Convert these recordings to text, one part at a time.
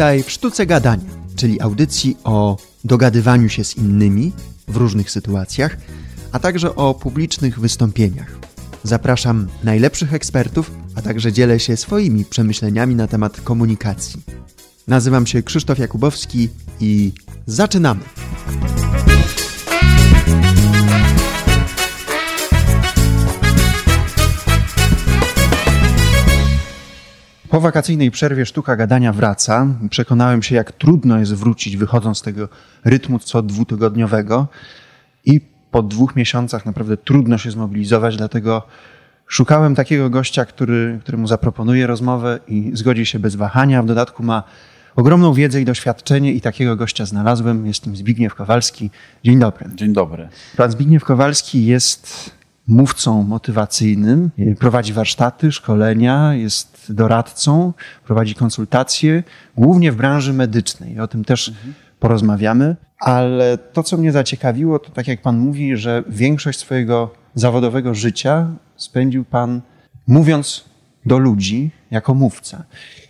Witaj w Sztuce Gadania, czyli audycji o dogadywaniu się z innymi w różnych sytuacjach, a także o publicznych wystąpieniach. Zapraszam najlepszych ekspertów, a także dzielę się swoimi przemyśleniami na temat komunikacji. Nazywam się Krzysztof Jakubowski i zaczynamy! Po wakacyjnej przerwie sztuka gadania wraca. Przekonałem się, jak trudno jest wrócić, wychodząc z tego rytmu co dwutygodniowego. I po dwóch miesiącach naprawdę trudno się zmobilizować, dlatego szukałem takiego gościa, który, któremu zaproponuję rozmowę i zgodzi się bez wahania. W dodatku ma ogromną wiedzę i doświadczenie i takiego gościa znalazłem. Jest nim Zbigniew Kowalski. Dzień dobry. Dzień dobry. Pan Zbigniew Kowalski jest mówcą motywacyjnym, prowadzi warsztaty, szkolenia, jest doradcą, prowadzi konsultacje, głównie w branży medycznej. O tym też mhm. porozmawiamy. Ale to, co mnie zaciekawiło, to tak jak pan mówi, że większość swojego zawodowego życia spędził pan mówiąc do ludzi jako mówca.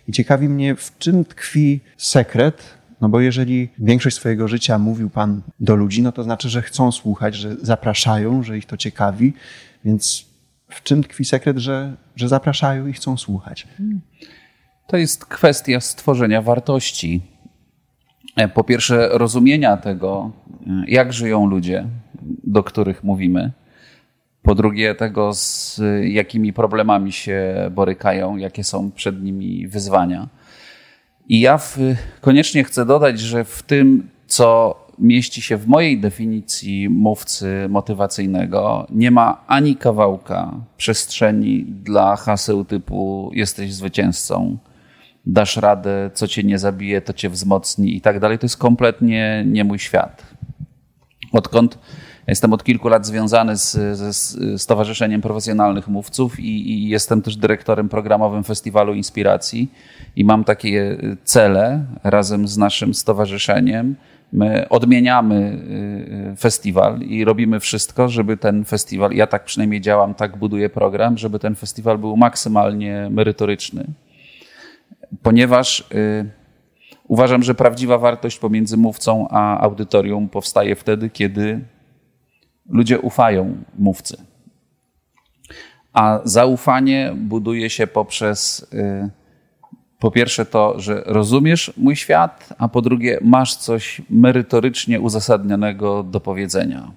I ciekawi mnie, w czym tkwi sekret no bo jeżeli większość swojego życia mówił Pan do ludzi, no to znaczy, że chcą słuchać, że zapraszają, że ich to ciekawi. Więc w czym tkwi sekret, że, że zapraszają i chcą słuchać? To jest kwestia stworzenia wartości. E, po pierwsze, rozumienia tego, e, jak żyją ludzie, do których mówimy. Po drugie, tego, z jakimi problemami się borykają, jakie są przed nimi wyzwania. I ja w, koniecznie chcę dodać, że w tym, co mieści się w mojej definicji mówcy motywacyjnego, nie ma ani kawałka przestrzeni dla haseł typu jesteś zwycięzcą, dasz radę, co cię nie zabije, to cię wzmocni i tak dalej. To jest kompletnie nie mój świat. Odkąd Jestem od kilku lat związany z, ze Stowarzyszeniem Profesjonalnych Mówców i, i, jestem też dyrektorem programowym Festiwalu Inspiracji i mam takie cele razem z naszym stowarzyszeniem. My odmieniamy y, festiwal i robimy wszystko, żeby ten festiwal, ja tak przynajmniej działam, tak buduję program, żeby ten festiwal był maksymalnie merytoryczny. Ponieważ y, uważam, że prawdziwa wartość pomiędzy mówcą a audytorium powstaje wtedy, kiedy ludzie ufają mówcy. A zaufanie buduje się poprzez y, po pierwsze to, że rozumiesz mój świat, a po drugie masz coś merytorycznie uzasadnionego do powiedzenia.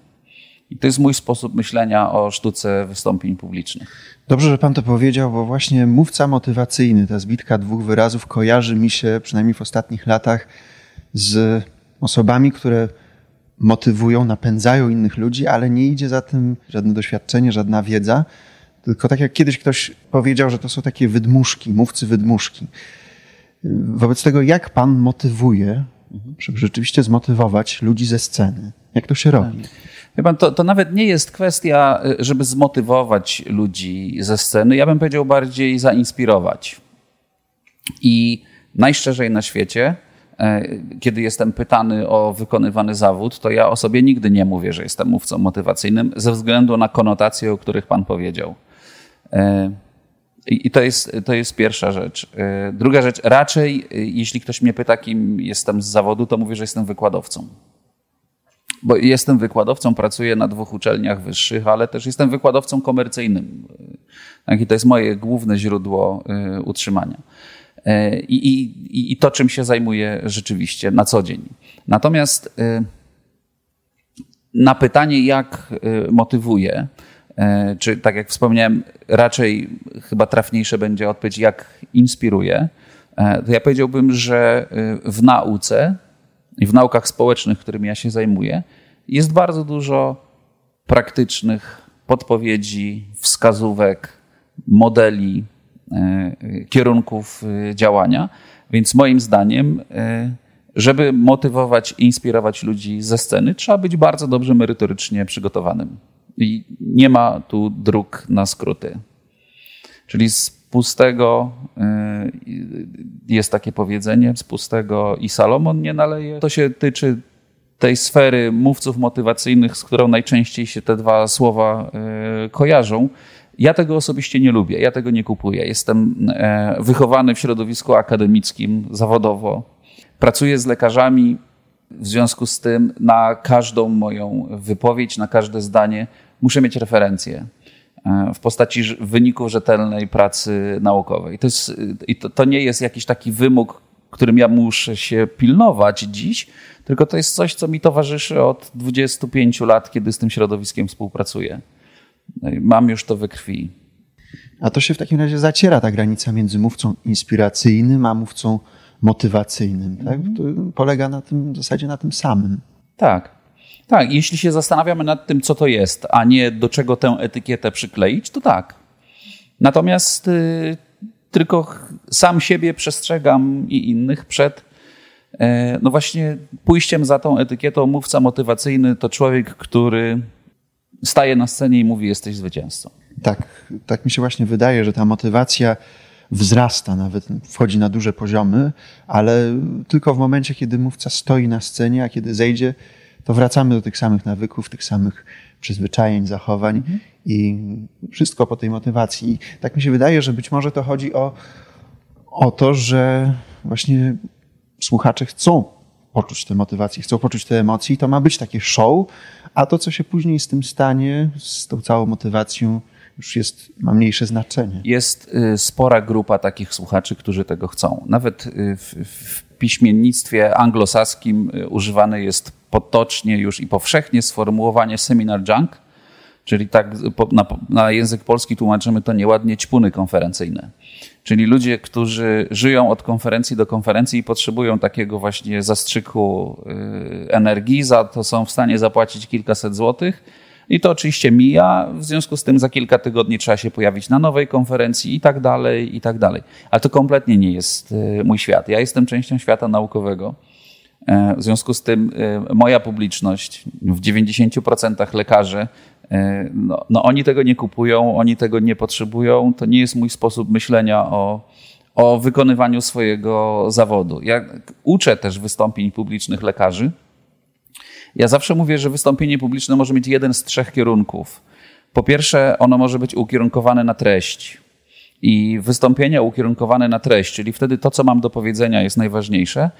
I to jest mój sposób myślenia o sztuce wystąpień publicznych. Dobrze, że pan to powiedział, bo właśnie mówca motywacyjny, ta zbitka dwóch wyrazów kojarzy mi się, przynajmniej w ostatnich latach, z osobami, które motywują, napędzają innych ludzi, ale nie idzie za tym żadne doświadczenie, żadna wiedza. Tylko tak jak kiedyś ktoś powiedział, że to są takie wydmuszki, mówcy wydmuszki. Wobec tego, jak pan motywuje, żeby rzeczywiście zmotywować ludzi ze sceny? Jak to się robi? Pan, to, to nawet nie jest kwestia, żeby zmotywować ludzi ze sceny. Ja bym powiedział bardziej zainspirować. I najszczerzej na świecie kiedy jestem pytany o wykonywany zawód, to ja o sobie nigdy nie mówię, że jestem mówcą motywacyjnym, ze względu na konotacje, o których Pan powiedział. E, I to jest, to jest pierwsza rzecz. E, druga rzecz, raczej jeśli ktoś mnie pyta, kim jestem z zawodu, to mówię, że jestem wykładowcą. Bo jestem wykładowcą, pracuję na dwóch uczelniach wyższych, ale też jestem wykładowcą komercyjnym. I to jest moje główne źródło utrzymania. E, i, i, i to, czym się zajmuję rzeczywiście na co dzień. Natomiast e, na pytanie, jak e, motywuję, czy tak jak wspomniałem, raczej chyba trafniejsze będzie odpowiedź, jak inspiruje, to ja powiedziałbym, że w nauce i w naukach społecznych, którymi ja się zajmuję, jest bardzo dużo praktycznych podpowiedzi, wskazówek, modeli, kierunków e, działania. Więc moim zdaniem, e, żeby motywować i inspirować ludzi ze sceny, trzeba być bardzo dobrze merytorycznie przygotowanym. I nie ma tu dróg na skróty. Czyli z pustego jest takie powiedzenie, z pustego i Salomon nie naleje. To się tyczy tej sfery mówców motywacyjnych, z którą najczęściej się te dwa słowa kojarzą. Ja tego osobiście nie lubię, ja tego nie kupuję. Jestem e, wychowany w środowisku akademickim zawodowo. pracuję z lekarzami, w związku z tym na każdą moją wypowiedź, na każde zdanie muszę mieć referencję w postaci wyników rzetelnej pracy naukowej. To, jest, i to, to nie jest jakiś taki wymóg, którym ja muszę się pilnować dziś, tylko to jest coś, co mi towarzyszy od 25 lat, kiedy z tym środowiskiem współpracuję. No mam już to we krwi. A to się w takim razie zaciera ta granica między mówcą inspiracyjnym a mówcą motywacyjnym. Tak? To polega na tym, w zasadzie na tym samym. Tak. Tak, jeśli się zastanawiamy nad tym, co to jest, a nie do czego tę etykietę przykleić, to tak. Natomiast y, tylko sam siebie przestrzegam i innych przed e, no właśnie pójściem za tą etykietą mówca motywacyjny to człowiek, który staje na scenie i mówi jesteś zwycięzcą. Tak, tak mi się właśnie wydaje, że ta motywacja wzrasta, nawet wchodzi na duże poziomy, ale tylko w momencie, kiedy mówca stoi na scenie, a kiedy zejdzie, to wracamy do tych samych nawyków, tych samych przyzwyczajeń, zachowań mhm. i wszystko po tej motywacji. I tak mi się wydaje, że być może to chodzi o, o to, że właśnie słuchacze chcą poczuć tę motywację, chcą poczuć te emocje i to ma być takie show, a to, co się później z tym stanie, z tą całą motywacją, już jest, ma mniejsze znaczenie. Jest y, spora grupa takich słuchaczy, którzy tego chcą. Nawet y, w, w piśmiennictwie anglosaskim y, używane jest potocznie już i powszechnie sformułowanie seminar junk, czyli tak na, na język polski tłumaczymy to nieładnie ćpuny konferencyjne. Czyli ludzie, którzy żyją od konferencji do konferencji i potrzebują takiego właśnie zastrzyku energii, za to są w stanie zapłacić kilkaset złotych i to oczywiście mija, w związku z tym za kilka tygodni trzeba się pojawić na nowej konferencji i tak dalej, i tak dalej. Ale to kompletnie nie jest e, mój świat. Ja jestem częścią świata naukowego. E, w związku z tym e, moja publiczność, w 90% lekarzy, no, no, oni tego nie kupują, oni tego nie potrzebują. To nie jest mój sposób myślenia o, o wykonywaniu swojego zawodu. Ja uczę też wystąpień publicznych lekarzy ja zawsze mówię, że wystąpienie publiczne może mieć jeden z trzech kierunków. Po pierwsze, ono może być ukierunkowane na treść. I wystąpienia ukierunkowane na treść, czyli wtedy to, co mam do powiedzenia, jest najważniejsze.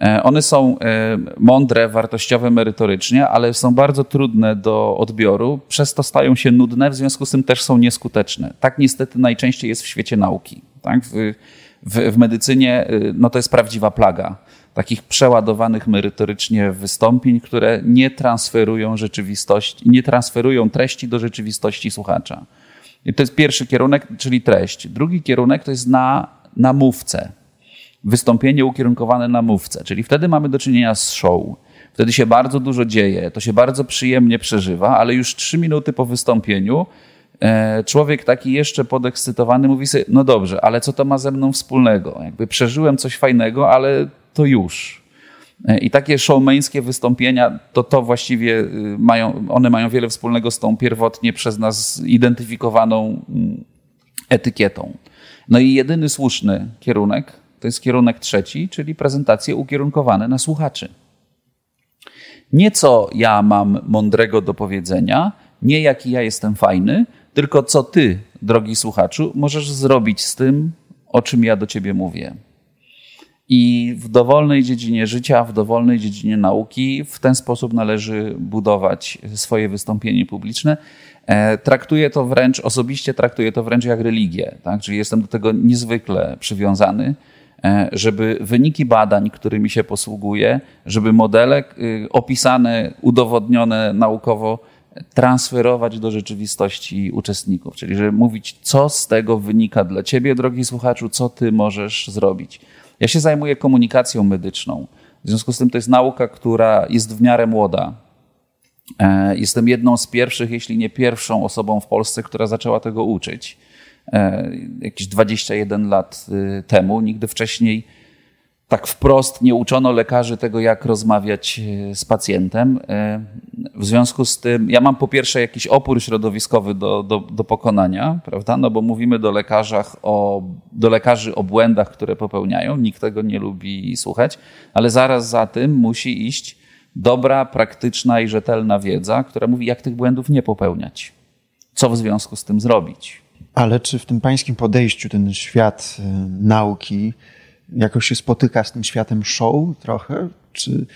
E, one są e, mądre, wartościowe merytorycznie, ale są bardzo trudne do odbioru, przez to stają się nudne, w związku z tym też są nieskuteczne. Tak niestety najczęściej jest w świecie nauki. Tak? W, w, w medycynie e, no to jest prawdziwa plaga takich przeładowanych merytorycznie wystąpień, które nie transferują rzeczywistości, nie transferują treści do rzeczywistości słuchacza. I to jest pierwszy kierunek, czyli treść. Drugi kierunek to jest na, na mówcę. Wystąpienie ukierunkowane na mówcę, czyli wtedy mamy do czynienia z show. Wtedy się bardzo dużo dzieje, to się bardzo przyjemnie przeżywa, ale już trzy minuty po wystąpieniu e, człowiek taki jeszcze podekscytowany mówi sobie, no dobrze, ale co to ma ze mną wspólnego? Jakby przeżyłem coś fajnego, ale to już. E, I takie showmeńskie wystąpienia, to to właściwie y, mają, one mają wiele wspólnego z tą pierwotnie przez nas zidentyfikowaną mm, etykietą. No i jedyny słuszny kierunek to jest kierunek trzeci, czyli prezentacje ukierunkowane na słuchaczy. Nie co ja mam mądrego do powiedzenia, nie jaki ja jestem fajny, tylko co ty, drogi słuchaczu, możesz zrobić z tym, o czym ja do ciebie mówię. I w dowolnej dziedzinie życia, w dowolnej dziedzinie nauki w ten sposób należy budować swoje wystąpienie publiczne. E, traktuję to wręcz, osobiście traktuję to wręcz jak religię, tak? czyli jestem do tego niezwykle przywiązany, żeby wyniki badań, którymi się posługuję, żeby modele y, opisane, udowodnione naukowo, transferować do rzeczywistości uczestników, czyli żeby mówić, co z tego wynika dla ciebie, drogi słuchaczu, co ty możesz zrobić. Ja się zajmuję komunikacją medyczną. W związku z tym to jest nauka, która jest w miarę młoda. E, jestem jedną z pierwszych, jeśli nie pierwszą osobą w Polsce, która zaczęła tego uczyć. E, jakieś 21 lat y, temu. Nigdy wcześniej tak wprost nie uczono lekarzy tego, jak rozmawiać e, z pacjentem. E, w związku z tym, ja mam po pierwsze jakiś opór środowiskowy do, do, do pokonania, prawda? No bo mówimy do, lekarzach o, do lekarzy o błędach, które popełniają. Nikt tego nie lubi słuchać, ale zaraz za tym musi iść dobra, praktyczna i rzetelna wiedza, która mówi, jak tych błędów nie popełniać. Co w związku z tym zrobić? Ale czy w tym pańskim podejściu ten świat y, nauki jakoś się spotyka z tym światem show trochę? Czy,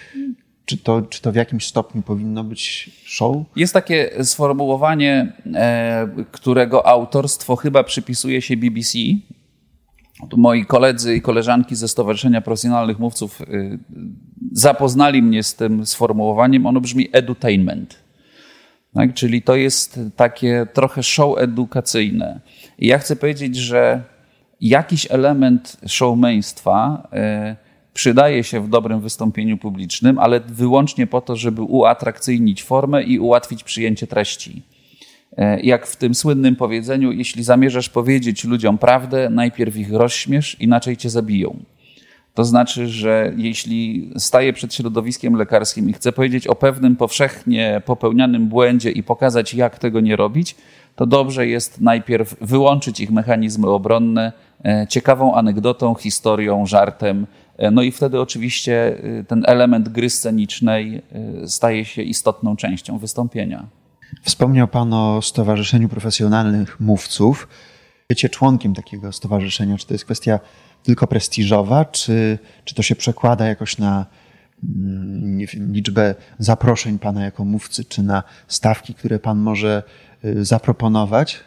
czy, to, czy to w jakimś stopniu powinno być show? Jest takie sformułowanie, e, którego autorstwo chyba przypisuje się BBC. Moi koledzy i koleżanki ze Stowarzyszenia Profesjonalnych Mówców y, zapoznali mnie z tym sformułowaniem. Ono brzmi edutainment. Tak? Czyli to jest takie trochę show edukacyjne. I ja chcę powiedzieć, że jakiś element showmeństwa e, przydaje się w dobrym wystąpieniu publicznym, ale wyłącznie po to, żeby uatrakcyjnić formę i ułatwić przyjęcie treści. E, jak w tym słynnym powiedzeniu, jeśli zamierzasz powiedzieć ludziom prawdę, najpierw ich rozśmiesz, inaczej cię zabiją. To znaczy, że jeśli staję przed środowiskiem lekarskim i chcę powiedzieć o pewnym powszechnie popełnianym błędzie i pokazać, jak tego nie robić, to dobrze jest najpierw wyłączyć ich mechanizmy obronne e, ciekawą anegdotą, historią, żartem. E, no i wtedy oczywiście e, ten element gry scenicznej staje się istotną częścią wystąpienia. Wspomniał Pan o Stowarzyszeniu Profesjonalnych Mówców. Bycie członkiem takiego stowarzyszenia, czy to jest kwestia tylko prestiżowa, czy, czy to się przekłada jakoś na mm, liczbę zaproszeń Pana jako mówcy, czy na stawki, które Pan może y, zaproponować?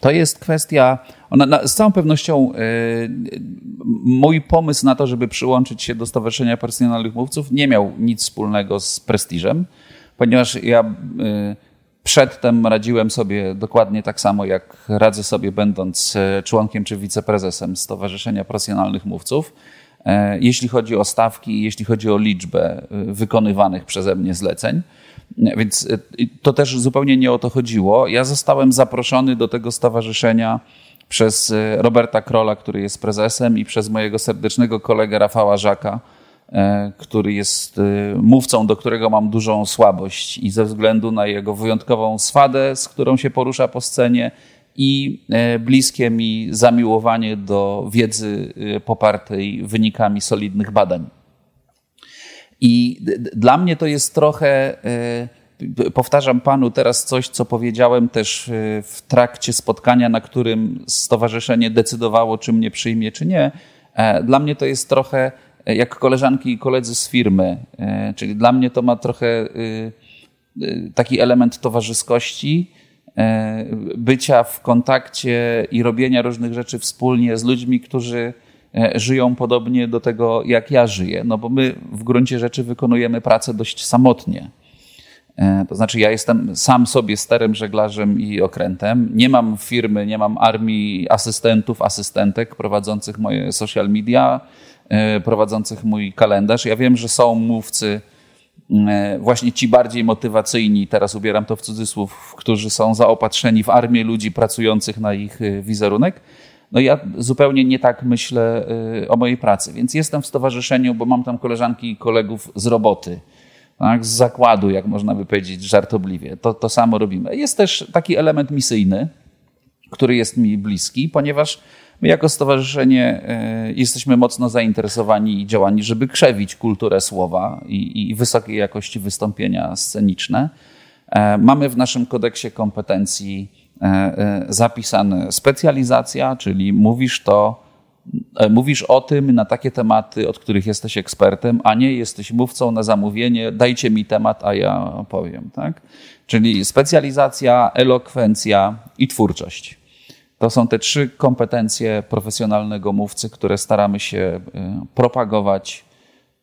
To jest kwestia, ona, na, z całą pewnością y, mój pomysł na to, żeby przyłączyć się do Stowarzyszenia Profesjonalnych Mówców nie miał nic wspólnego z prestiżem, ponieważ ja y, Przedtem radziłem sobie dokładnie tak samo, jak radzę sobie, będąc e, członkiem czy wiceprezesem Stowarzyszenia Profesjonalnych Mówców. E, jeśli chodzi o stawki, jeśli chodzi o liczbę e, wykonywanych przeze mnie zleceń. Więc to też zupełnie nie o to chodziło. Ja zostałem zaproszony do tego stowarzyszenia przez Roberta Krola, który jest prezesem, i przez mojego serdecznego kolegę Rafała Żaka, który jest e, mówcą, do którego mam dużą słabość i ze względu na jego wyjątkową swadę, z którą się porusza po scenie i e, bliskie mi zamiłowanie do wiedzy popartej wynikami solidnych badań. I dla mnie to jest trochę, powtarzam panu teraz coś, co powiedziałem też w trakcie spotkania, na którym stowarzyszenie decydowało, czy mnie przyjmie, czy nie. Dla mnie to jest trochę E, jak koleżanki i koledzy z firmy. E, czyli dla mnie to ma trochę y, taki element towarzyskości, e, bycia w kontakcie i robienia różnych rzeczy wspólnie z ludźmi, którzy żyją podobnie do tego, jak ja żyję. No bo my w gruncie rzeczy wykonujemy pracę dość samotnie. To znaczy, ja jestem sam sobie sterem, żeglarzem i okrętem. Nie mam firmy, nie mam armii asystentów, asystentek prowadzących moje social media E, prowadzących mój kalendarz. Ja wiem, że są mówcy, e, właśnie ci bardziej motywacyjni, teraz ubieram to w cudzysłów, którzy są zaopatrzeni w armię ludzi pracujących na ich e, wizerunek. No ja zupełnie nie tak myślę o mojej pracy, więc jestem w stowarzyszeniu, bo mam tam koleżanki i kolegów z roboty, tak, z zakładu, jak można by powiedzieć żartobliwie. To, to samo robimy. Jest też taki element misyjny, który jest mi bliski, ponieważ My jako stowarzyszenie e, jesteśmy mocno zainteresowani i działani, żeby krzewić kulturę słowa i, i wysokiej jakości wystąpienia sceniczne. E, mamy w naszym kodeksie kompetencji e, zapisane specjalizacja, czyli mówisz to, mówisz o tym na takie tematy, od których jesteś ekspertem, a nie jesteś mówcą na zamówienie, dajcie mi temat, a ja opowiem. Tak? Czyli specjalizacja, elokwencja i twórczość. To są te trzy kompetencje profesjonalnego mówcy, które staramy się y, propagować,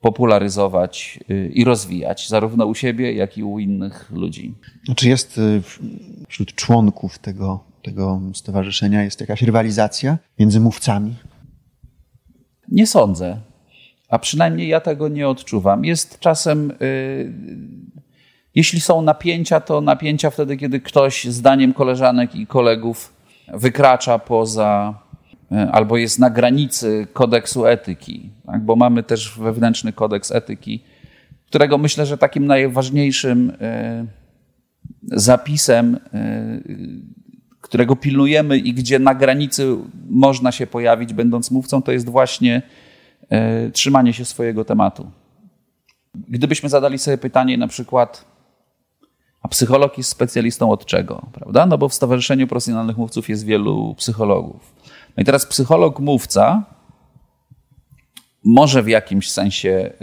popularyzować y, i rozwijać, zarówno u siebie, jak i u innych ludzi. Czy jest y, wśród członków tego, tego stowarzyszenia jest jakaś rywalizacja między mówcami? Nie sądzę, a przynajmniej ja tego nie odczuwam. Jest czasem. Jeśli są napięcia, to napięcia wtedy, kiedy ktoś, zdaniem koleżanek i kolegów, wykracza poza e, albo jest na granicy kodeksu etyki, tak? bo mamy też wewnętrzny kodeks etyki, którego myślę, że takim najważniejszym e, zapisem, e, którego pilnujemy i gdzie na granicy można się pojawić, będąc mówcą, to jest właśnie trzymanie się swojego tematu. Gdybyśmy zadali sobie pytanie na przykład, psycholog jest specjalistą od czego, prawda? No bo w Stowarzyszeniu Profesjonalnych Mówców jest wielu psychologów. No i teraz psycholog mówca może w jakimś sensie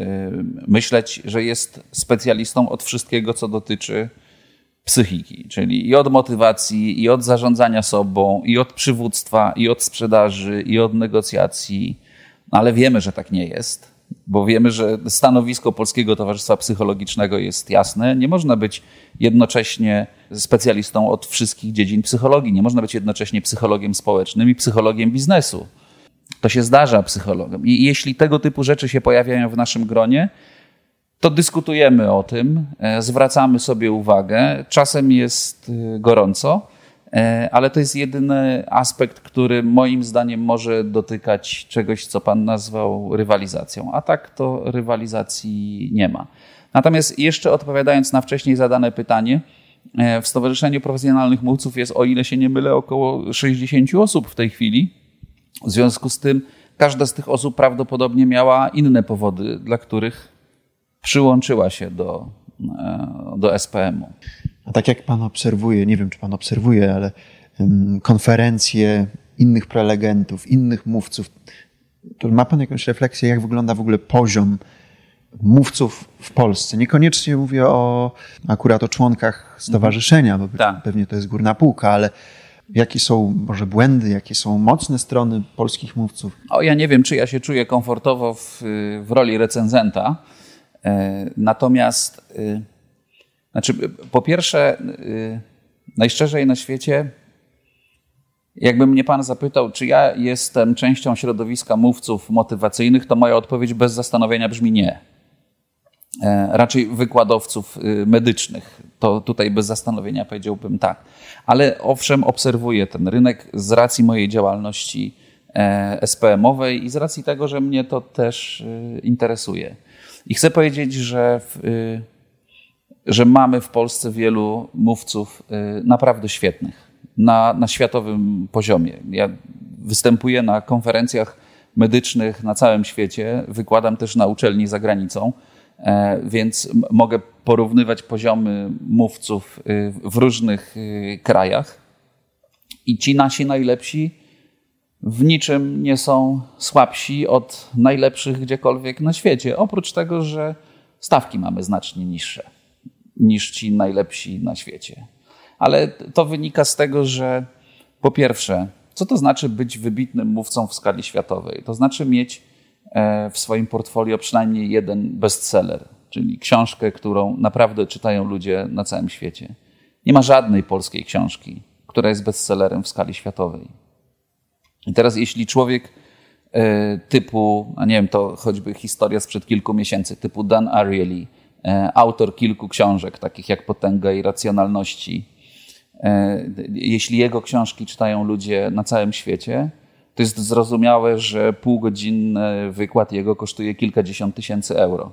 myśleć, że jest specjalistą od wszystkiego, co dotyczy psychiki, czyli i od motywacji, i od zarządzania sobą, i od przywództwa, i od sprzedaży, i od negocjacji, ale wiemy, że tak nie jest, bo wiemy, że stanowisko Polskiego Towarzystwa Psychologicznego jest jasne. Nie można być jednocześnie specjalistą od wszystkich dziedzin psychologii, nie można być jednocześnie psychologiem społecznym i psychologiem biznesu. To się zdarza psychologom. I jeśli tego typu rzeczy się pojawiają w naszym gronie, to dyskutujemy o tym, e, zwracamy sobie uwagę. Czasem jest e, gorąco, ale to jest jedyny aspekt, który moim zdaniem może dotykać czegoś, co Pan nazwał rywalizacją. A tak to rywalizacji nie ma. Natomiast jeszcze odpowiadając na wcześniej zadane pytanie, w Stowarzyszeniu Profesjonalnych Mówców jest, o ile się nie mylę, około 60 osób w tej chwili. W związku z tym każda z tych osób prawdopodobnie miała inne powody, dla których przyłączyła się do, e, do SPM-u. A tak jak pan obserwuje, nie wiem czy pan obserwuje, ale konferencje innych prelegentów, innych mówców, to ma pan jakąś refleksję, jak wygląda w ogóle poziom mówców w Polsce? Niekoniecznie mówię o akurat o członkach stowarzyszenia, bo tak. pewnie to jest górna półka, ale jakie są może błędy, jakie są mocne strony polskich mówców? O, ja nie wiem, czy ja się czuję komfortowo w, w roli recenzenta. E, natomiast, y, znaczy, po pierwsze, y, najszczerzej na świecie, jakby mnie pan zapytał, czy ja jestem częścią środowiska mówców motywacyjnych, to moja odpowiedź bez zastanowienia brzmi nie. E, raczej wykładowców y, medycznych. To tutaj bez zastanowienia powiedziałbym tak. Ale owszem, obserwuję ten rynek z racji mojej działalności e, SPM-owej i z racji tego, że mnie to też interesuje. I chcę powiedzieć, że, w, y, że mamy w Polsce wielu mówców y, naprawdę świetnych na, na światowym poziomie. Ja występuję na konferencjach medycznych na całym świecie, wykładam też na uczelni za granicą, e, więc mogę porównywać poziomy mówców y, w różnych krajach. I ci nasi najlepsi w niczym nie są słabsi od najlepszych gdziekolwiek na świecie. Oprócz tego, że stawki mamy znacznie niższe niż ci najlepsi na świecie. Ale to wynika z tego, że po pierwsze, co to znaczy być wybitnym mówcą w skali światowej? To znaczy mieć e, w swoim portfolio przynajmniej jeden bestseller, czyli książkę, którą naprawdę czytają ludzie na całym świecie. Nie ma żadnej polskiej książki, która jest bestsellerem w skali światowej. I teraz jeśli człowiek e, typu, a nie wiem, to choćby historia sprzed kilku miesięcy, typu Dan Ariely, autor kilku książek, takich jak Potęga i Racjonalności, e, jeśli jego książki czytają ludzie na całym świecie, to jest zrozumiałe, że półgodzinny wykład jego kosztuje kilkadziesiąt tysięcy euro.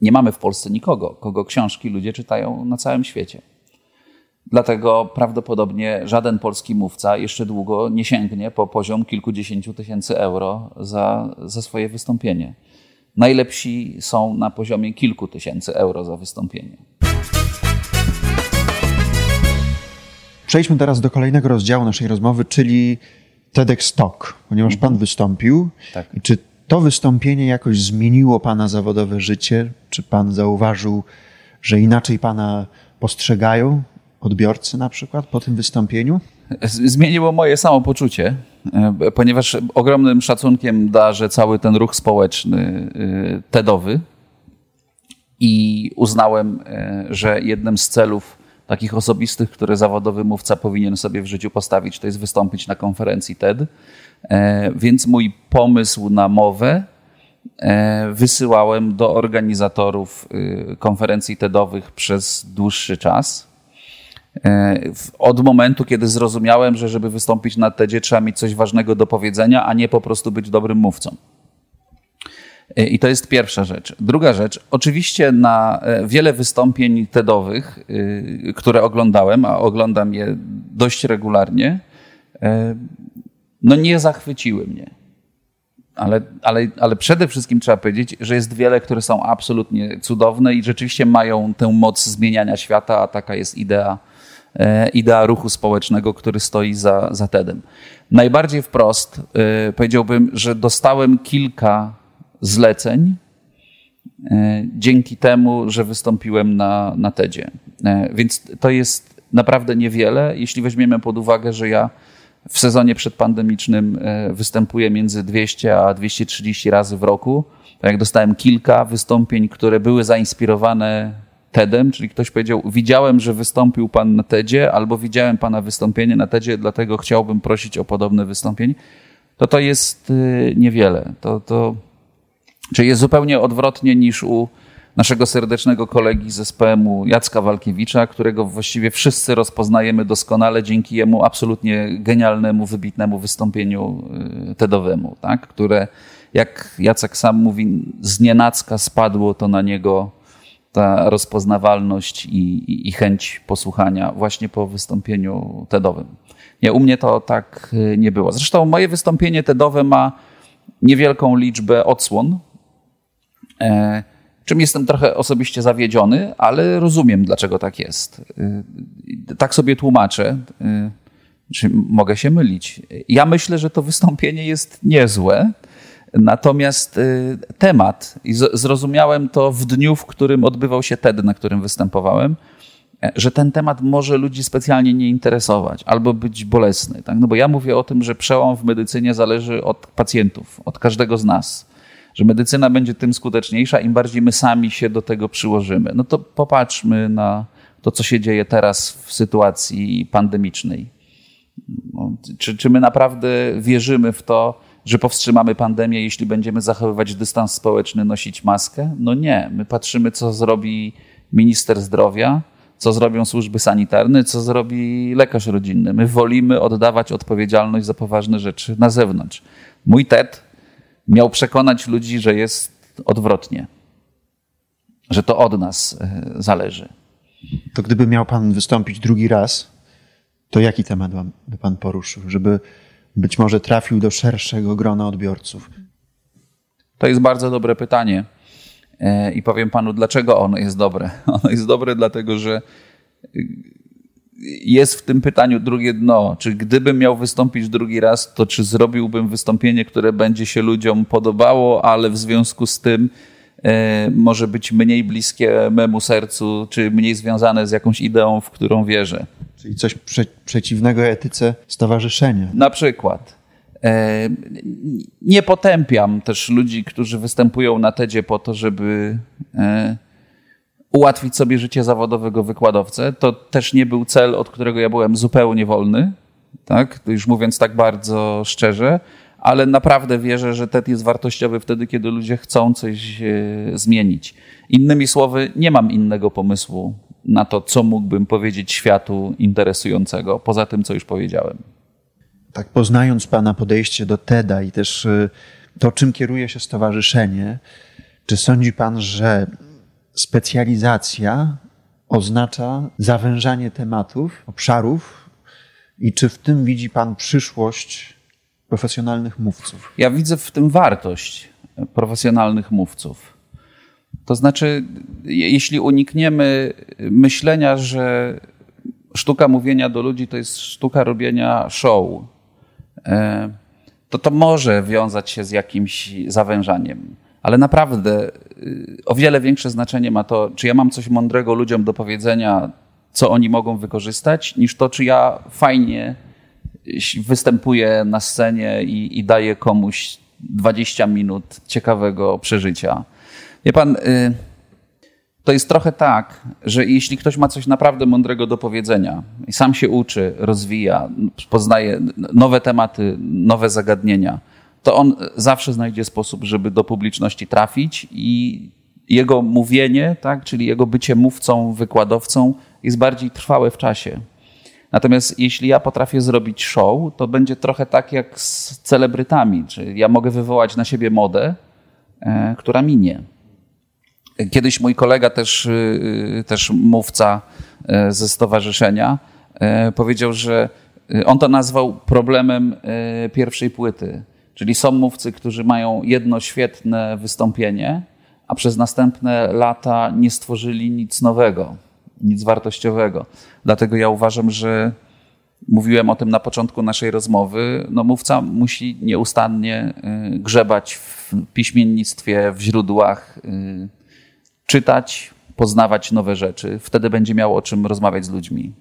Nie mamy w Polsce nikogo, kogo książki ludzie czytają na całym świecie. Dlatego prawdopodobnie żaden polski mówca jeszcze długo nie sięgnie po poziom kilkudziesięciu tysięcy euro za, za swoje wystąpienie. Najlepsi są na poziomie kilku tysięcy euro za wystąpienie. Przejdźmy teraz do kolejnego rozdziału naszej rozmowy, czyli TEDx Talk, ponieważ Pan wystąpił. Tak. I czy to wystąpienie jakoś zmieniło Pana zawodowe życie? Czy Pan zauważył, że inaczej Pana postrzegają odbiorcy na przykład po tym wystąpieniu? Zmieniło moje samopoczucie, ponieważ ogromnym szacunkiem darzę cały ten ruch społeczny e, TEDowy i uznałem, e, że jednym z celów takich osobistych, które zawodowy mówca powinien sobie w życiu postawić, to jest wystąpić na konferencji TED. Więc mój pomysł na mowę wysyłałem do organizatorów konferencji TEDowych przez dłuższy czas E, od momentu, kiedy zrozumiałem, że żeby wystąpić na TEDzie trzeba mieć coś ważnego do powiedzenia, a nie po prostu być dobrym mówcą. E, I to jest pierwsza rzecz. Druga rzecz, oczywiście na e, wiele wystąpień TEDowych, które oglądałem, a oglądam je dość regularnie, no nie zachwyciły mnie. Ale, ale, ale przede wszystkim trzeba powiedzieć, że jest wiele, które są absolutnie cudowne i rzeczywiście mają tę moc zmieniania świata, a taka jest idea idea ruchu społecznego, który stoi za, za TEDem. Najbardziej wprost powiedziałbym, że dostałem kilka zleceń dzięki temu, że wystąpiłem na, na TEDzie. Więc to jest naprawdę niewiele, jeśli weźmiemy pod uwagę, że ja w sezonie przedpandemicznym e, występuję między 200 a 230 razy w roku. Jak dostałem kilka wystąpień, które były zainspirowane TEDem, czyli ktoś powiedział, widziałem, że wystąpił pan na TEDzie, albo widziałem pana wystąpienie na TEDzie, dlatego chciałbym prosić o podobne wystąpienie, to to jest e, niewiele. To, to, czyli jest zupełnie odwrotnie niż u naszego serdecznego kolegi z SPM-u Jacka Walkiewicza, którego właściwie wszyscy rozpoznajemy doskonale dzięki jemu absolutnie genialnemu, wybitnemu wystąpieniu y, TEDowemu, tak? które jak Jacek sam mówi, z nienacka spadło to na niego ta rozpoznawalność i, i, i chęć posłuchania właśnie po wystąpieniu TEDowym. Nie, u mnie to tak y, nie było. Zresztą moje wystąpienie TEDowe ma niewielką liczbę odsłon. E, czym jestem trochę osobiście zawiedziony, ale rozumiem, dlaczego tak jest. Y, tak sobie tłumaczę. Y, czy mogę się mylić? Ja myślę, że to wystąpienie jest niezłe, natomiast y, temat, i zrozumiałem to w dniu, w którym odbywał się TED, na którym występowałem, że ten temat może ludzi specjalnie nie interesować albo być bolesny. Tak? No bo ja mówię o tym, że przełom w medycynie zależy od pacjentów, od każdego z nas że medycyna będzie tym skuteczniejsza, im bardziej my sami się do tego przyłożymy. No to popatrzmy na to, co się dzieje teraz w sytuacji pandemicznej. No, czy, czy my naprawdę wierzymy w to, że powstrzymamy pandemię, jeśli będziemy zachowywać dystans społeczny, nosić maskę? No nie. My patrzymy, co zrobi minister zdrowia, co zrobią służby sanitarne, co zrobi lekarz rodzinny. My wolimy oddawać odpowiedzialność za poważne rzeczy na zewnątrz. Mój TED miał przekonać ludzi, że jest odwrotnie, że to od nas e, zależy. To gdyby miał Pan wystąpić drugi raz, to jaki temat by Pan poruszył, żeby być może trafił do szerszego grona odbiorców? To jest bardzo dobre pytanie. E, I powiem Panu, dlaczego ono jest dobre. Ono jest dobre, dlatego że jest w tym pytaniu drugie dno. Czy gdybym miał wystąpić drugi raz, to czy zrobiłbym wystąpienie, które będzie się ludziom podobało, ale w związku z tym e, może być mniej bliskie memu sercu, czy mniej związane z jakąś ideą, w którą wierzę. Czyli coś prze przeciwnego etyce stowarzyszenia. Na przykład. E, nie potępiam też ludzi, którzy występują na TEDzie po to, żeby e, ułatwić sobie życie zawodowego wykładowcę. To też nie był cel, od którego ja byłem zupełnie wolny, tak? Już mówiąc tak bardzo szczerze, ale naprawdę wierzę, że TED jest wartościowy wtedy, kiedy ludzie chcą coś e, zmienić. Innymi słowy, nie mam innego pomysłu na to, co mógłbym powiedzieć światu interesującego, poza tym, co już powiedziałem. Tak, poznając Pana podejście do TEDa i też e, to, czym kieruje się stowarzyszenie, czy sądzi Pan, że specjalizacja oznacza zawężanie tematów, obszarów i czy w tym widzi Pan przyszłość profesjonalnych mówców? Ja widzę w tym wartość profesjonalnych mówców. To znaczy, jeśli unikniemy myślenia, że sztuka mówienia do ludzi to jest sztuka robienia show, e, to to może wiązać się z jakimś zawężaniem ale naprawdę y, o wiele większe znaczenie ma to, czy ja mam coś mądrego ludziom do powiedzenia, co oni mogą wykorzystać, niż to, czy ja fajnie występuję na scenie i, i daję komuś 20 minut ciekawego przeżycia. Wie pan, y, to jest trochę tak, że jeśli ktoś ma coś naprawdę mądrego do powiedzenia i sam się uczy, rozwija, poznaje nowe tematy, nowe zagadnienia, to on zawsze znajdzie sposób, żeby do publiczności trafić i jego mówienie, tak, czyli jego bycie mówcą, wykładowcą jest bardziej trwałe w czasie. Natomiast jeśli ja potrafię zrobić show, to będzie trochę tak jak z celebrytami, czyli ja mogę wywołać na siebie modę, e, która minie. Kiedyś mój kolega, też, e, też mówca e, ze stowarzyszenia, powiedział, że on to nazwał problemem pierwszej płyty Czyli są mówcy, którzy mają jedno świetne wystąpienie, a przez następne lata nie stworzyli nic nowego. nic wartościowego. Dlatego ja uważam, że mówiłem o tym na początku naszej rozmowy, no mówca musi nieustannie y, grzebać w piśmiennictwie, w źródłach, y, czytać, poznawać nowe rzeczy. Wtedy będzie miał o czym rozmawiać z ludźmi.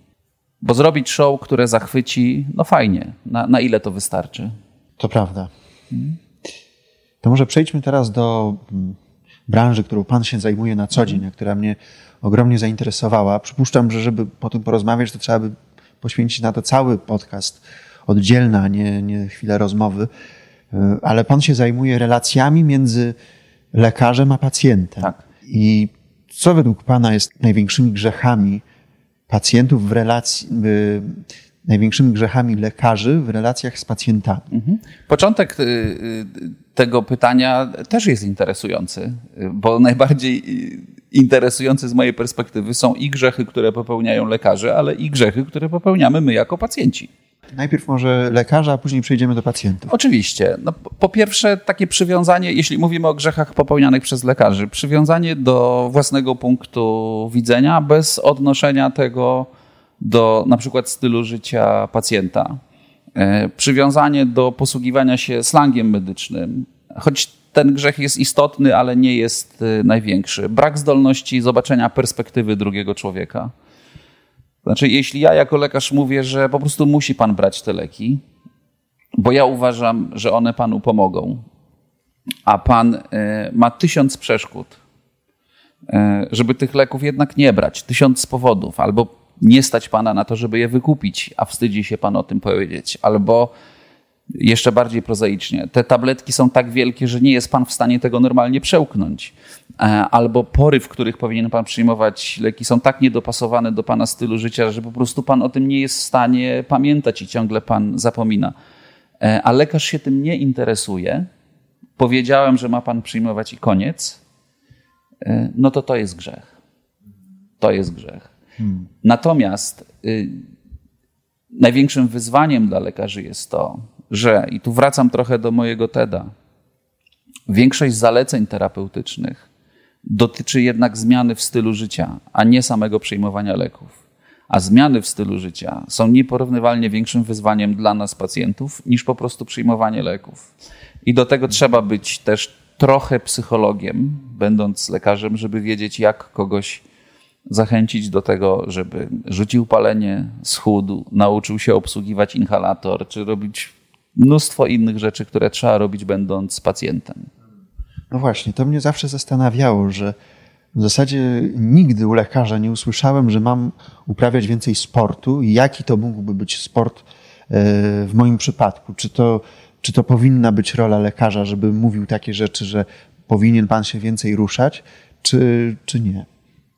Bo zrobić show, które zachwyci, no fajnie. Na, na ile to wystarczy? To prawda. To może przejdźmy teraz do mm, branży, którą Pan się zajmuje na co dzień, a która mnie ogromnie zainteresowała. Przypuszczam, że żeby po tym porozmawiać, to trzeba by poświęcić na to cały podcast oddzielna, nie, nie chwilę rozmowy. E, ale Pan się zajmuje relacjami między lekarzem a pacjentem. Tak. I co według Pana jest największymi grzechami pacjentów w relacji, w, największymi grzechami lekarzy w relacjach z pacjentami? Mhm. Początek y, y, tego pytania też jest interesujący, bo najbardziej interesujące z mojej perspektywy są i grzechy, które popełniają lekarze, ale i grzechy, które popełniamy my jako pacjenci. Najpierw może lekarza, a później przejdziemy do pacjentów. Oczywiście. No, po pierwsze, takie przywiązanie, jeśli mówimy o grzechach popełnianych przez lekarzy, przywiązanie do własnego punktu widzenia bez odnoszenia tego do na przykład stylu życia pacjenta. E, przywiązanie do posługiwania się slangiem medycznym, choć ten grzech jest istotny, ale nie jest e, największy. Brak zdolności zobaczenia perspektywy drugiego człowieka. Znaczy, jeśli ja jako lekarz mówię, że po prostu musi pan brać te leki, bo ja uważam, że one panu pomogą, a pan e, ma tysiąc przeszkód, żeby tych leków jednak nie brać, tysiąc powodów, albo nie stać pana na to, żeby je wykupić, a wstydzi się pan o tym powiedzieć. Albo jeszcze bardziej prozaicznie, te tabletki są tak wielkie, że nie jest pan w stanie tego normalnie przełknąć. E, albo pory, w których powinien pan przyjmować leki, są tak niedopasowane do pana stylu życia, że po prostu pan o tym nie jest w stanie pamiętać i ciągle pan zapomina. E, a lekarz się tym nie interesuje. Powiedziałem, że ma pan przyjmować i koniec. E, no to to jest grzech. To jest grzech. Hmm. Natomiast y, największym wyzwaniem dla lekarzy jest to, że, i tu wracam trochę do mojego TEDa, większość zaleceń terapeutycznych dotyczy jednak zmiany w stylu życia, a nie samego przyjmowania leków. A zmiany w stylu życia są nieporównywalnie większym wyzwaniem dla nas, pacjentów, niż po prostu przyjmowanie leków. I do tego trzeba być też trochę psychologiem, będąc lekarzem, żeby wiedzieć, jak kogoś zachęcić do tego, żeby rzucił palenie, schudł, nauczył się obsługiwać inhalator, czy robić mnóstwo innych rzeczy, które trzeba robić, będąc pacjentem. No właśnie, to mnie zawsze zastanawiało, że w zasadzie nigdy u lekarza nie usłyszałem, że mam uprawiać więcej sportu i jaki to mógłby być sport e, w moim przypadku. Czy to, czy to powinna być rola lekarza, żeby mówił takie rzeczy, że powinien pan się więcej ruszać, czy, czy nie?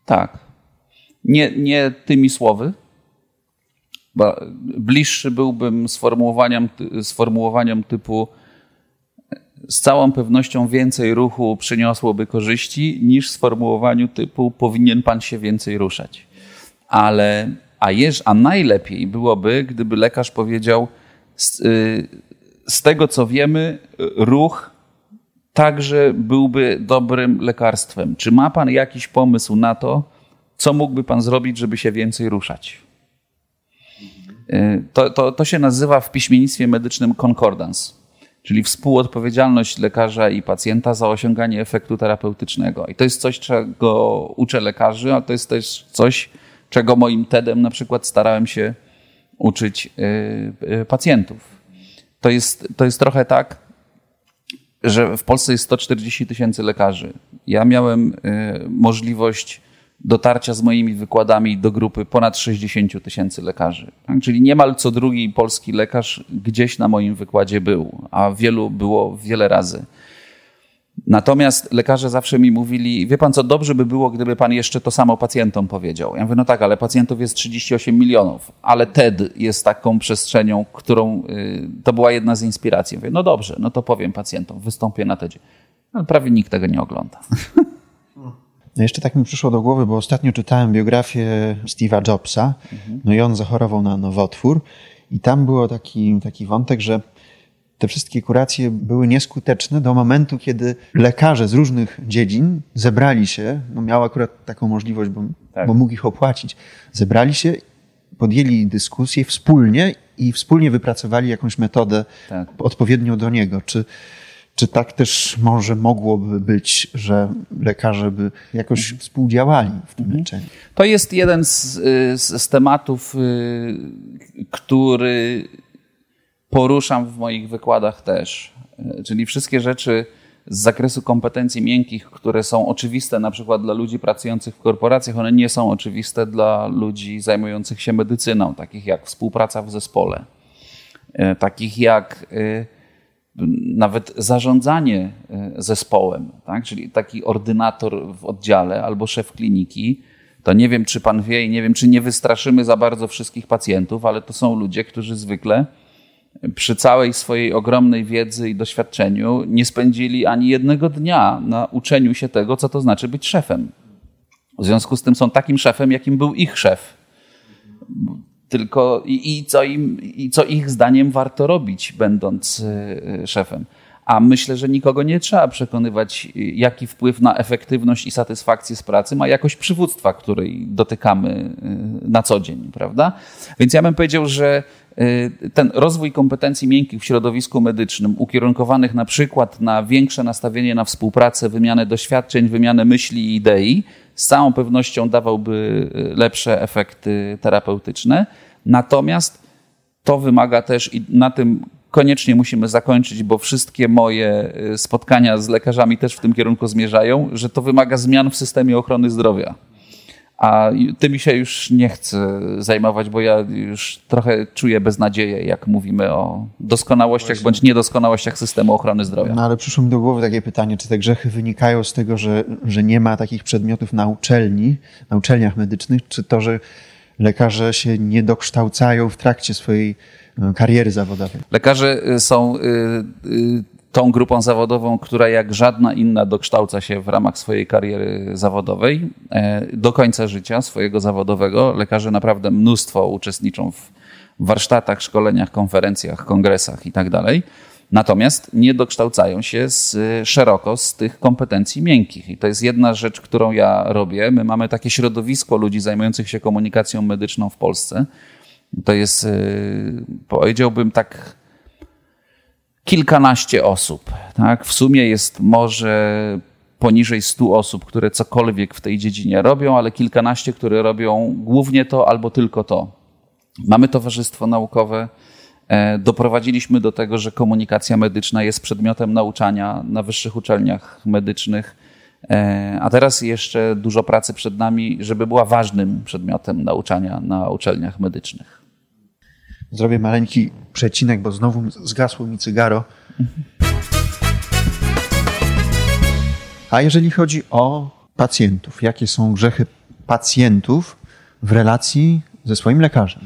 Tak, nie, nie tymi słowy, bo bliższy byłbym sformułowaniem, sformułowaniem typu z całą pewnością więcej ruchu przyniosłoby korzyści niż sformułowaniu typu powinien pan się więcej ruszać. Ale, a, jeż, a najlepiej byłoby, gdyby lekarz powiedział z, y, z tego co wiemy, ruch także byłby dobrym lekarstwem. Czy ma pan jakiś pomysł na to, co mógłby pan zrobić, żeby się więcej ruszać? Y, to, to, to się nazywa w piśmiennictwie medycznym concordance, czyli współodpowiedzialność lekarza i pacjenta za osiąganie efektu terapeutycznego. I to jest coś, czego uczę lekarzy, a to jest też coś, czego moim TEDem na przykład starałem się uczyć y, y, pacjentów. To jest, to jest trochę tak, że w Polsce jest 140 tysięcy lekarzy. Ja miałem możliwość dotarcia z moimi wykładami do grupy ponad 60 tysięcy lekarzy. Tak? Czyli niemal co drugi polski lekarz gdzieś na moim wykładzie był, a wielu było wiele razy. Natomiast lekarze zawsze mi mówili, wie pan co, dobrze by było, gdyby pan jeszcze to samo pacjentom powiedział. Ja mówię, no tak, ale pacjentów jest 38 milionów, ale TED jest taką przestrzenią, którą, y, to była jedna z inspiracji. mówię, no dobrze, no to powiem pacjentom, wystąpię na TEDzie. Ale prawie nikt tego nie ogląda. No jeszcze tak mi przyszło do głowy, bo ostatnio czytałem biografię Steve'a Jobsa, mhm. no i on zachorował na nowotwór i tam było taki, taki wątek, że te wszystkie kuracje były nieskuteczne do momentu, kiedy lekarze z różnych dziedzin zebrali się, no miał akurat taką możliwość, bo, tak. bo mógł ich opłacić, zebrali się, podjęli dyskusję wspólnie i wspólnie wypracowali jakąś metodę tak. odpowiednią do niego. Czy, czy tak też może mogłoby być, że lekarze by jakoś mhm. współdziałali w tym mhm. leczeniu? To jest jeden z, z, z tematów, y, który poruszam w moich wykładach też. Y, czyli wszystkie rzeczy z zakresu kompetencji miękkich, które są oczywiste na przykład dla ludzi pracujących w korporacjach, one nie są oczywiste dla ludzi zajmujących się medycyną, takich jak współpraca w zespole, y, takich jak nawet zarządzanie e, zespołem, tak? czyli taki ordynator w oddziale albo szef kliniki, to nie wiem, czy pan wie i nie wiem, czy nie wystraszymy za bardzo wszystkich pacjentów, ale to są ludzie, którzy zwykle przy całej swojej ogromnej wiedzy i doświadczeniu nie spędzili ani jednego dnia na uczeniu się tego, co to znaczy być szefem. W związku z tym są takim szefem, jakim był ich szef tylko i, i, co im, i co ich zdaniem warto robić, będąc y, szefem. A myślę, że nikogo nie trzeba przekonywać, jaki wpływ na efektywność i satysfakcję z pracy ma jakość przywództwa, której dotykamy y, na co dzień, prawda? Więc ja bym powiedział, że y, ten rozwój kompetencji miękkich w środowisku medycznym, ukierunkowanych na przykład na większe nastawienie na współpracę, wymianę doświadczeń, wymianę myśli i idei, z całą pewnością dawałby y, lepsze efekty terapeutyczne. Natomiast to wymaga też, i na tym koniecznie musimy zakończyć, bo wszystkie moje y, spotkania z lekarzami też w tym kierunku zmierzają, że to wymaga zmian w systemie ochrony zdrowia. A tymi się już nie chcę zajmować, bo ja już trochę czuję beznadzieję, jak mówimy o doskonałościach Właśnie. bądź niedoskonałościach systemu ochrony zdrowia. No ale przyszło mi do głowy takie pytanie, czy te grzechy wynikają z tego, że, że nie ma takich przedmiotów na uczelni, na uczelniach medycznych, czy to, że lekarze się nie dokształcają w trakcie swojej no, kariery zawodowej? Lekarze y, są y, tą grupą zawodową, która jak żadna inna dokształca się w ramach swojej kariery zawodowej e, do końca życia swojego zawodowego. Lekarze naprawdę mnóstwo uczestniczą w warsztatach, szkoleniach, konferencjach, kongresach itd. Tak Natomiast nie dokształcają się z, szeroko z tych kompetencji miękkich. I to jest jedna rzecz, którą ja robię. My mamy takie środowisko ludzi zajmujących się komunikacją medyczną w Polsce. To jest, e, powiedziałbym tak, kilkanaście osób. Tak? W sumie jest może poniżej 100 osób, które cokolwiek w tej dziedzinie robią, ale kilkanaście, które robią głównie to albo tylko to. Mamy towarzystwo naukowe. E, doprowadziliśmy do tego, że komunikacja medyczna jest przedmiotem nauczania na wyższych uczelniach medycznych. E, a teraz jeszcze dużo pracy przed nami, żeby była ważnym przedmiotem nauczania na uczelniach medycznych. Zrobię maleńki przecinek, bo znowu zgasło mi cygaro. A jeżeli chodzi o pacjentów, jakie są grzechy pacjentów w relacji ze swoim lekarzem?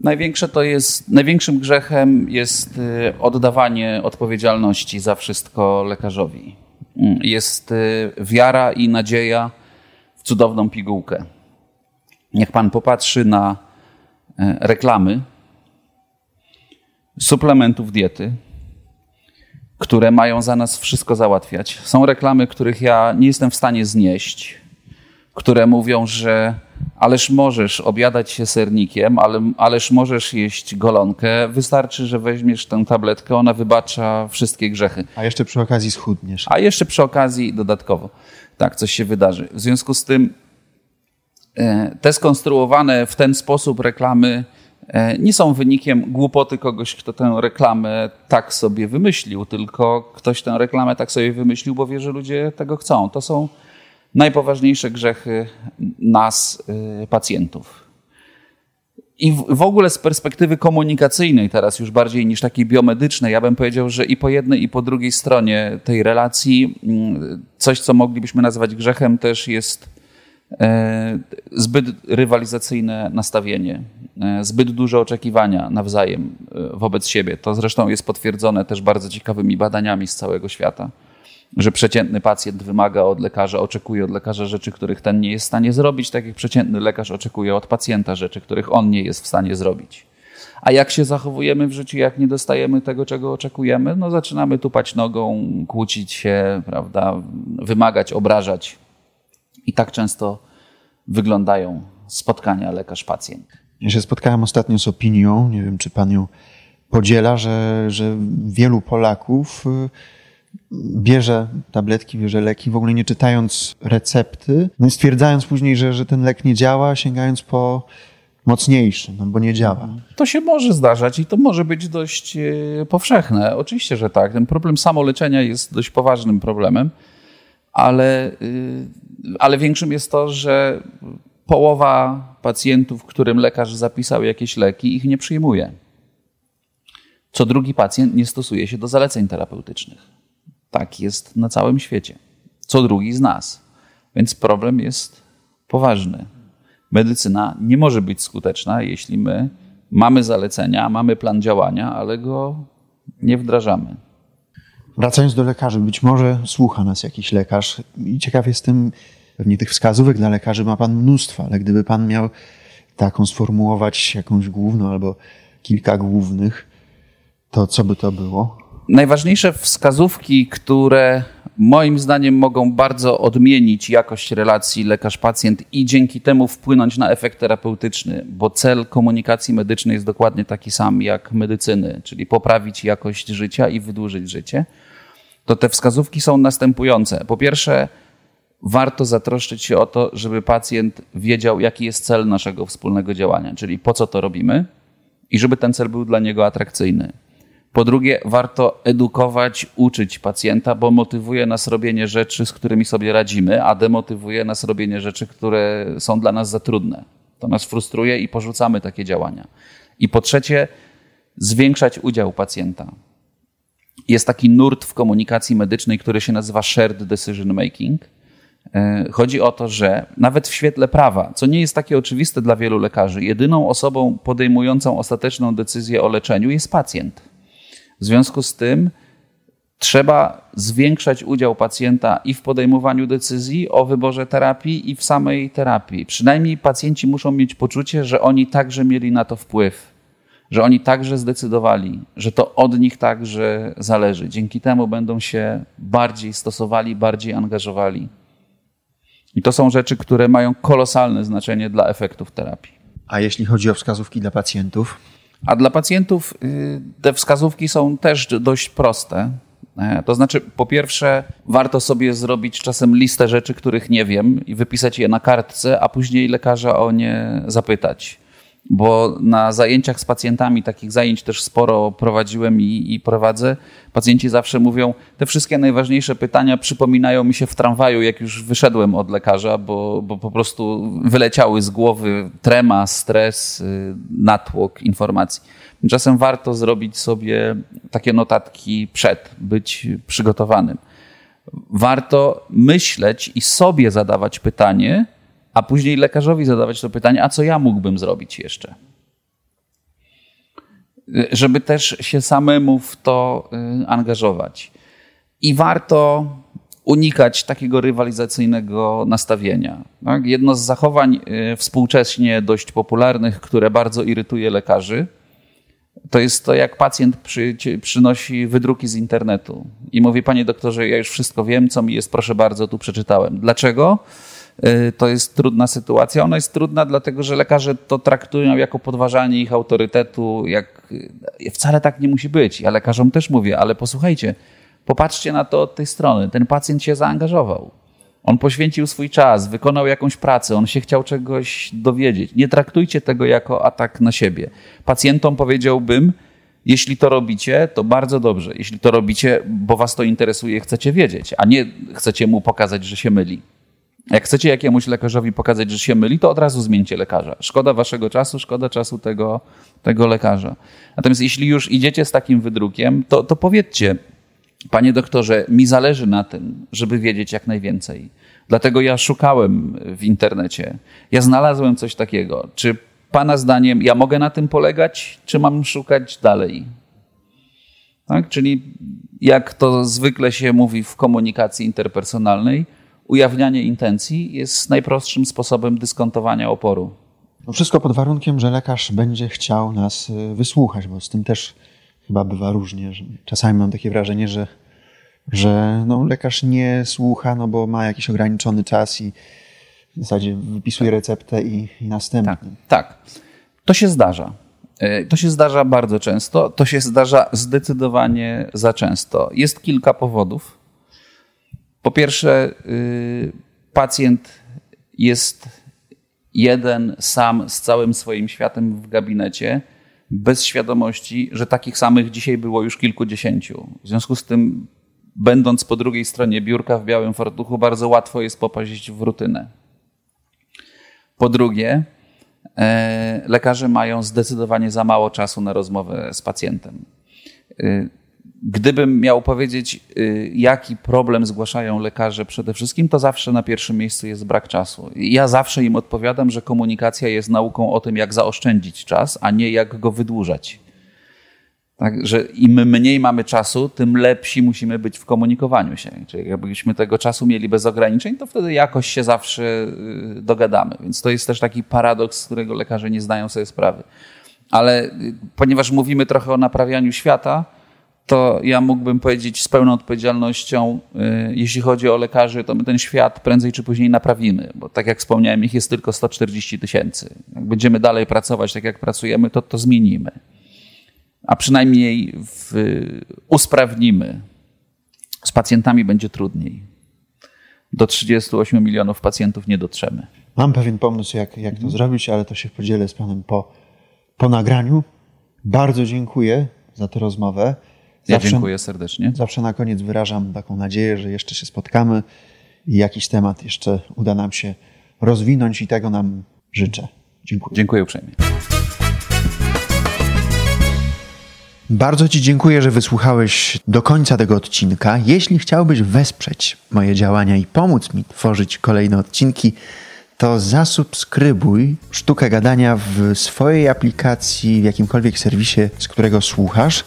Największe to jest, największym grzechem jest y, oddawanie odpowiedzialności za wszystko lekarzowi. Mm, jest y, wiara i nadzieja w cudowną pigułkę. Niech pan popatrzy na y, reklamy suplementów diety, które mają za nas wszystko załatwiać. Są reklamy, których ja nie jestem w stanie znieść, które mówią, że ależ możesz obiadać się sernikiem, ale, ależ możesz jeść golonkę. Wystarczy, że weźmiesz tę tabletkę, ona wybacza wszystkie grzechy. A jeszcze przy okazji schudniesz. A jeszcze przy okazji dodatkowo. Tak, coś się wydarzy. W związku z tym e, te skonstruowane w ten sposób reklamy nie są wynikiem głupoty kogoś, kto tę reklamę tak sobie wymyślił, tylko ktoś tę reklamę tak sobie wymyślił, bo wie, że ludzie tego chcą. To są najpoważniejsze grzechy nas, e, pacjentów. I w ogóle z perspektywy komunikacyjnej, teraz już bardziej niż takiej biomedycznej, ja bym powiedział, że i po jednej, i po drugiej stronie tej relacji mm, coś, co moglibyśmy nazwać grzechem, też jest E, zbyt rywalizacyjne nastawienie, e, zbyt duże oczekiwania nawzajem e, wobec siebie. To zresztą jest potwierdzone też bardzo ciekawymi badaniami z całego świata, że przeciętny pacjent wymaga od lekarza, oczekuje od lekarza rzeczy, których ten nie jest w stanie zrobić, tak jak przeciętny lekarz oczekuje od pacjenta rzeczy, których on nie jest w stanie zrobić. A jak się zachowujemy w życiu, jak nie dostajemy tego, czego oczekujemy, no zaczynamy tupać nogą, kłócić się, prawda, wymagać, obrażać. I tak często wyglądają spotkania lekarz-pacjent. Ja się spotkałem ostatnio z opinią, nie wiem czy pan ją podziela, że, że wielu Polaków y, bierze tabletki, bierze leki, w ogóle nie czytając recepty, no i stwierdzając później, że, że ten lek nie działa, sięgając po mocniejszy, no bo nie działa. To się może zdarzać i to może być dość e, powszechne. Oczywiście, że tak. Ten problem samoleczenia jest dość poważnym problemem, ale, y, ale większym jest to, że połowa pacjentów, którym lekarz zapisał jakieś leki, ich nie przyjmuje. Co drugi pacjent nie stosuje się do zaleceń terapeutycznych. Tak jest na całym świecie. Co drugi z nas. Więc problem jest poważny. Medycyna nie może być skuteczna, jeśli my mamy zalecenia, mamy plan działania, ale go nie wdrażamy. Wracając do lekarzy, być może słucha nas jakiś lekarz i ciekaw jestem, pewnie tych wskazówek dla lekarzy ma Pan mnóstwo, ale gdyby Pan miał taką sformułować jakąś główną albo kilka głównych, to co by to było? Najważniejsze wskazówki, które moim zdaniem mogą bardzo odmienić jakość relacji lekarz-pacjent i dzięki temu wpłynąć na efekt terapeutyczny, bo cel komunikacji medycznej jest dokładnie taki sam jak medycyny, czyli poprawić jakość życia i wydłużyć życie, to te wskazówki są następujące. Po pierwsze, warto zatroszczyć się o to, żeby pacjent wiedział, jaki jest cel naszego wspólnego działania, czyli po co to robimy i żeby ten cel był dla niego atrakcyjny. Po drugie, warto edukować, uczyć pacjenta, bo motywuje nas robienie rzeczy, z którymi sobie radzimy, a demotywuje nas robienie rzeczy, które są dla nas za trudne. To nas frustruje i porzucamy takie działania. I po trzecie, zwiększać udział pacjenta. Jest taki nurt w komunikacji medycznej, który się nazywa shared decision making. E, chodzi o to, że nawet w świetle prawa, co nie jest takie oczywiste dla wielu lekarzy, jedyną osobą podejmującą ostateczną decyzję o leczeniu jest pacjent. W związku z tym trzeba zwiększać udział pacjenta i w podejmowaniu decyzji o wyborze terapii, i w samej terapii. Przynajmniej pacjenci muszą mieć poczucie, że oni także mieli na to wpływ, że oni także zdecydowali, że to od nich także zależy. Dzięki temu będą się bardziej stosowali, bardziej angażowali. I to są rzeczy, które mają kolosalne znaczenie dla efektów terapii. A jeśli chodzi o wskazówki dla pacjentów? A dla pacjentów y, te wskazówki są też dość proste. E, to znaczy, po pierwsze, warto sobie zrobić czasem listę rzeczy, których nie wiem i wypisać je na kartce, a później lekarza o nie zapytać bo na zajęciach z pacjentami, takich zajęć też sporo prowadziłem i, i, prowadzę, pacjenci zawsze mówią, te wszystkie najważniejsze pytania przypominają mi się w tramwaju, jak już wyszedłem od lekarza, bo, bo po prostu wyleciały z głowy trema, stres, y, natłok informacji. Czasem warto zrobić sobie takie notatki przed, być przygotowanym. Warto myśleć i sobie zadawać pytanie, a później lekarzowi zadawać to pytanie, a co ja mógłbym zrobić jeszcze? Żeby też się samemu w to y, angażować. I warto unikać takiego rywalizacyjnego nastawienia. Tak? Jedno z zachowań y, współcześnie dość popularnych, które bardzo irytuje lekarzy, to jest to, jak pacjent przy, przynosi wydruki z internetu i mówi: Panie doktorze, ja już wszystko wiem, co mi jest, proszę bardzo, tu przeczytałem. Dlaczego? Y, to jest trudna sytuacja. Ona jest trudna, dlatego że lekarze to traktują jako podważanie ich autorytetu. Jak... Y, wcale tak nie musi być. Ja lekarzom też mówię, ale posłuchajcie, popatrzcie na to od tej strony. Ten pacjent się zaangażował. On poświęcił swój czas, wykonał jakąś pracę, on się chciał czegoś dowiedzieć. Nie traktujcie tego jako atak na siebie. Pacjentom powiedziałbym, jeśli to robicie, to bardzo dobrze. Jeśli to robicie, bo was to interesuje, chcecie wiedzieć, a nie chcecie mu pokazać, że się myli. Jak chcecie jakiemuś lekarzowi pokazać, że się myli, to od razu zmieńcie lekarza. Szkoda waszego czasu, szkoda czasu tego, tego lekarza. Natomiast jeśli już idziecie z takim wydrukiem, to, to powiedzcie, panie doktorze, mi zależy na tym, żeby wiedzieć jak najwięcej. Dlatego ja szukałem w internecie. Ja znalazłem coś takiego. Czy pana zdaniem ja mogę na tym polegać, czy mam szukać dalej? Tak? Czyli jak to zwykle się mówi w komunikacji interpersonalnej, ujawnianie intencji jest najprostszym sposobem dyskontowania oporu. No wszystko pod warunkiem, że lekarz będzie chciał nas y, wysłuchać, bo z tym też chyba bywa różnie. Czasami mam takie wrażenie, że, że no, lekarz nie słucha, no bo ma jakiś ograniczony czas i w zasadzie wypisuje receptę i, i następny. Tak, tak. To się zdarza. E, to się zdarza bardzo często. To się zdarza zdecydowanie za często. Jest kilka powodów. Po pierwsze, y, pacjent jest jeden sam z całym swoim światem w gabinecie, bez świadomości, że takich samych dzisiaj było już kilkudziesięciu. W związku z tym, będąc po drugiej stronie biurka w białym fartuchu, bardzo łatwo jest popaść w rutynę. Po drugie, e, lekarze mają zdecydowanie za mało czasu na rozmowę z pacjentem. Gdybym miał powiedzieć, y, jaki problem zgłaszają lekarze przede wszystkim, to zawsze na pierwszym miejscu jest brak czasu. Ja zawsze im odpowiadam, że komunikacja jest nauką o tym, jak zaoszczędzić czas, a nie jak go wydłużać. Tak, że im mniej mamy czasu, tym lepsi musimy być w komunikowaniu się. Czyli jakbyśmy tego czasu mieli bez ograniczeń, to wtedy jakoś się zawsze y, dogadamy. Więc to jest też taki paradoks, z którego lekarze nie zdają sobie sprawy. Ale y, ponieważ mówimy trochę o naprawianiu świata, to ja mógłbym powiedzieć z pełną odpowiedzialnością, y, jeśli chodzi o lekarzy, to my ten świat prędzej czy później naprawimy, bo tak jak wspomniałem, ich jest tylko 140 tysięcy. Jak będziemy dalej pracować tak jak pracujemy, to to zmienimy. A przynajmniej w, usprawnimy. Z pacjentami będzie trudniej. Do 38 milionów pacjentów nie dotrzemy. Mam pewien pomysł, jak, jak to zrobić, ale to się podzielę z Panem po, po nagraniu. Bardzo dziękuję za tę rozmowę. Zawsze, ja dziękuję serdecznie. Zawsze na koniec wyrażam taką nadzieję, że jeszcze się spotkamy i jakiś temat jeszcze uda nam się rozwinąć i tego nam życzę. Dziękuję. Dziękuję uprzejmie. Bardzo Ci dziękuję, że wysłuchałeś do końca tego odcinka. Jeśli chciałbyś wesprzeć moje działania i pomóc mi tworzyć kolejne odcinki, to zasubskrybuj Sztukę Gadania w swojej aplikacji, w jakimkolwiek serwisie, z którego słuchasz.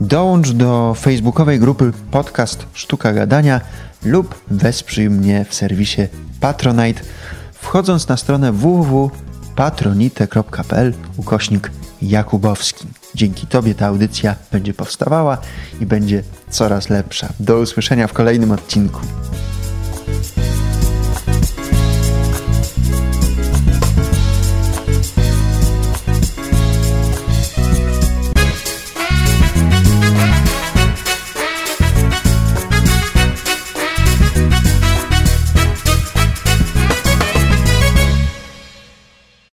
Dołącz do facebookowej grupy podcast Sztuka Gadania lub wesprzyj mnie w serwisie Patronite, wchodząc na stronę www.patronite.pl ukośnik Jakubowski. Dzięki Tobie ta audycja będzie powstawała i będzie coraz lepsza. Do usłyszenia w kolejnym odcinku.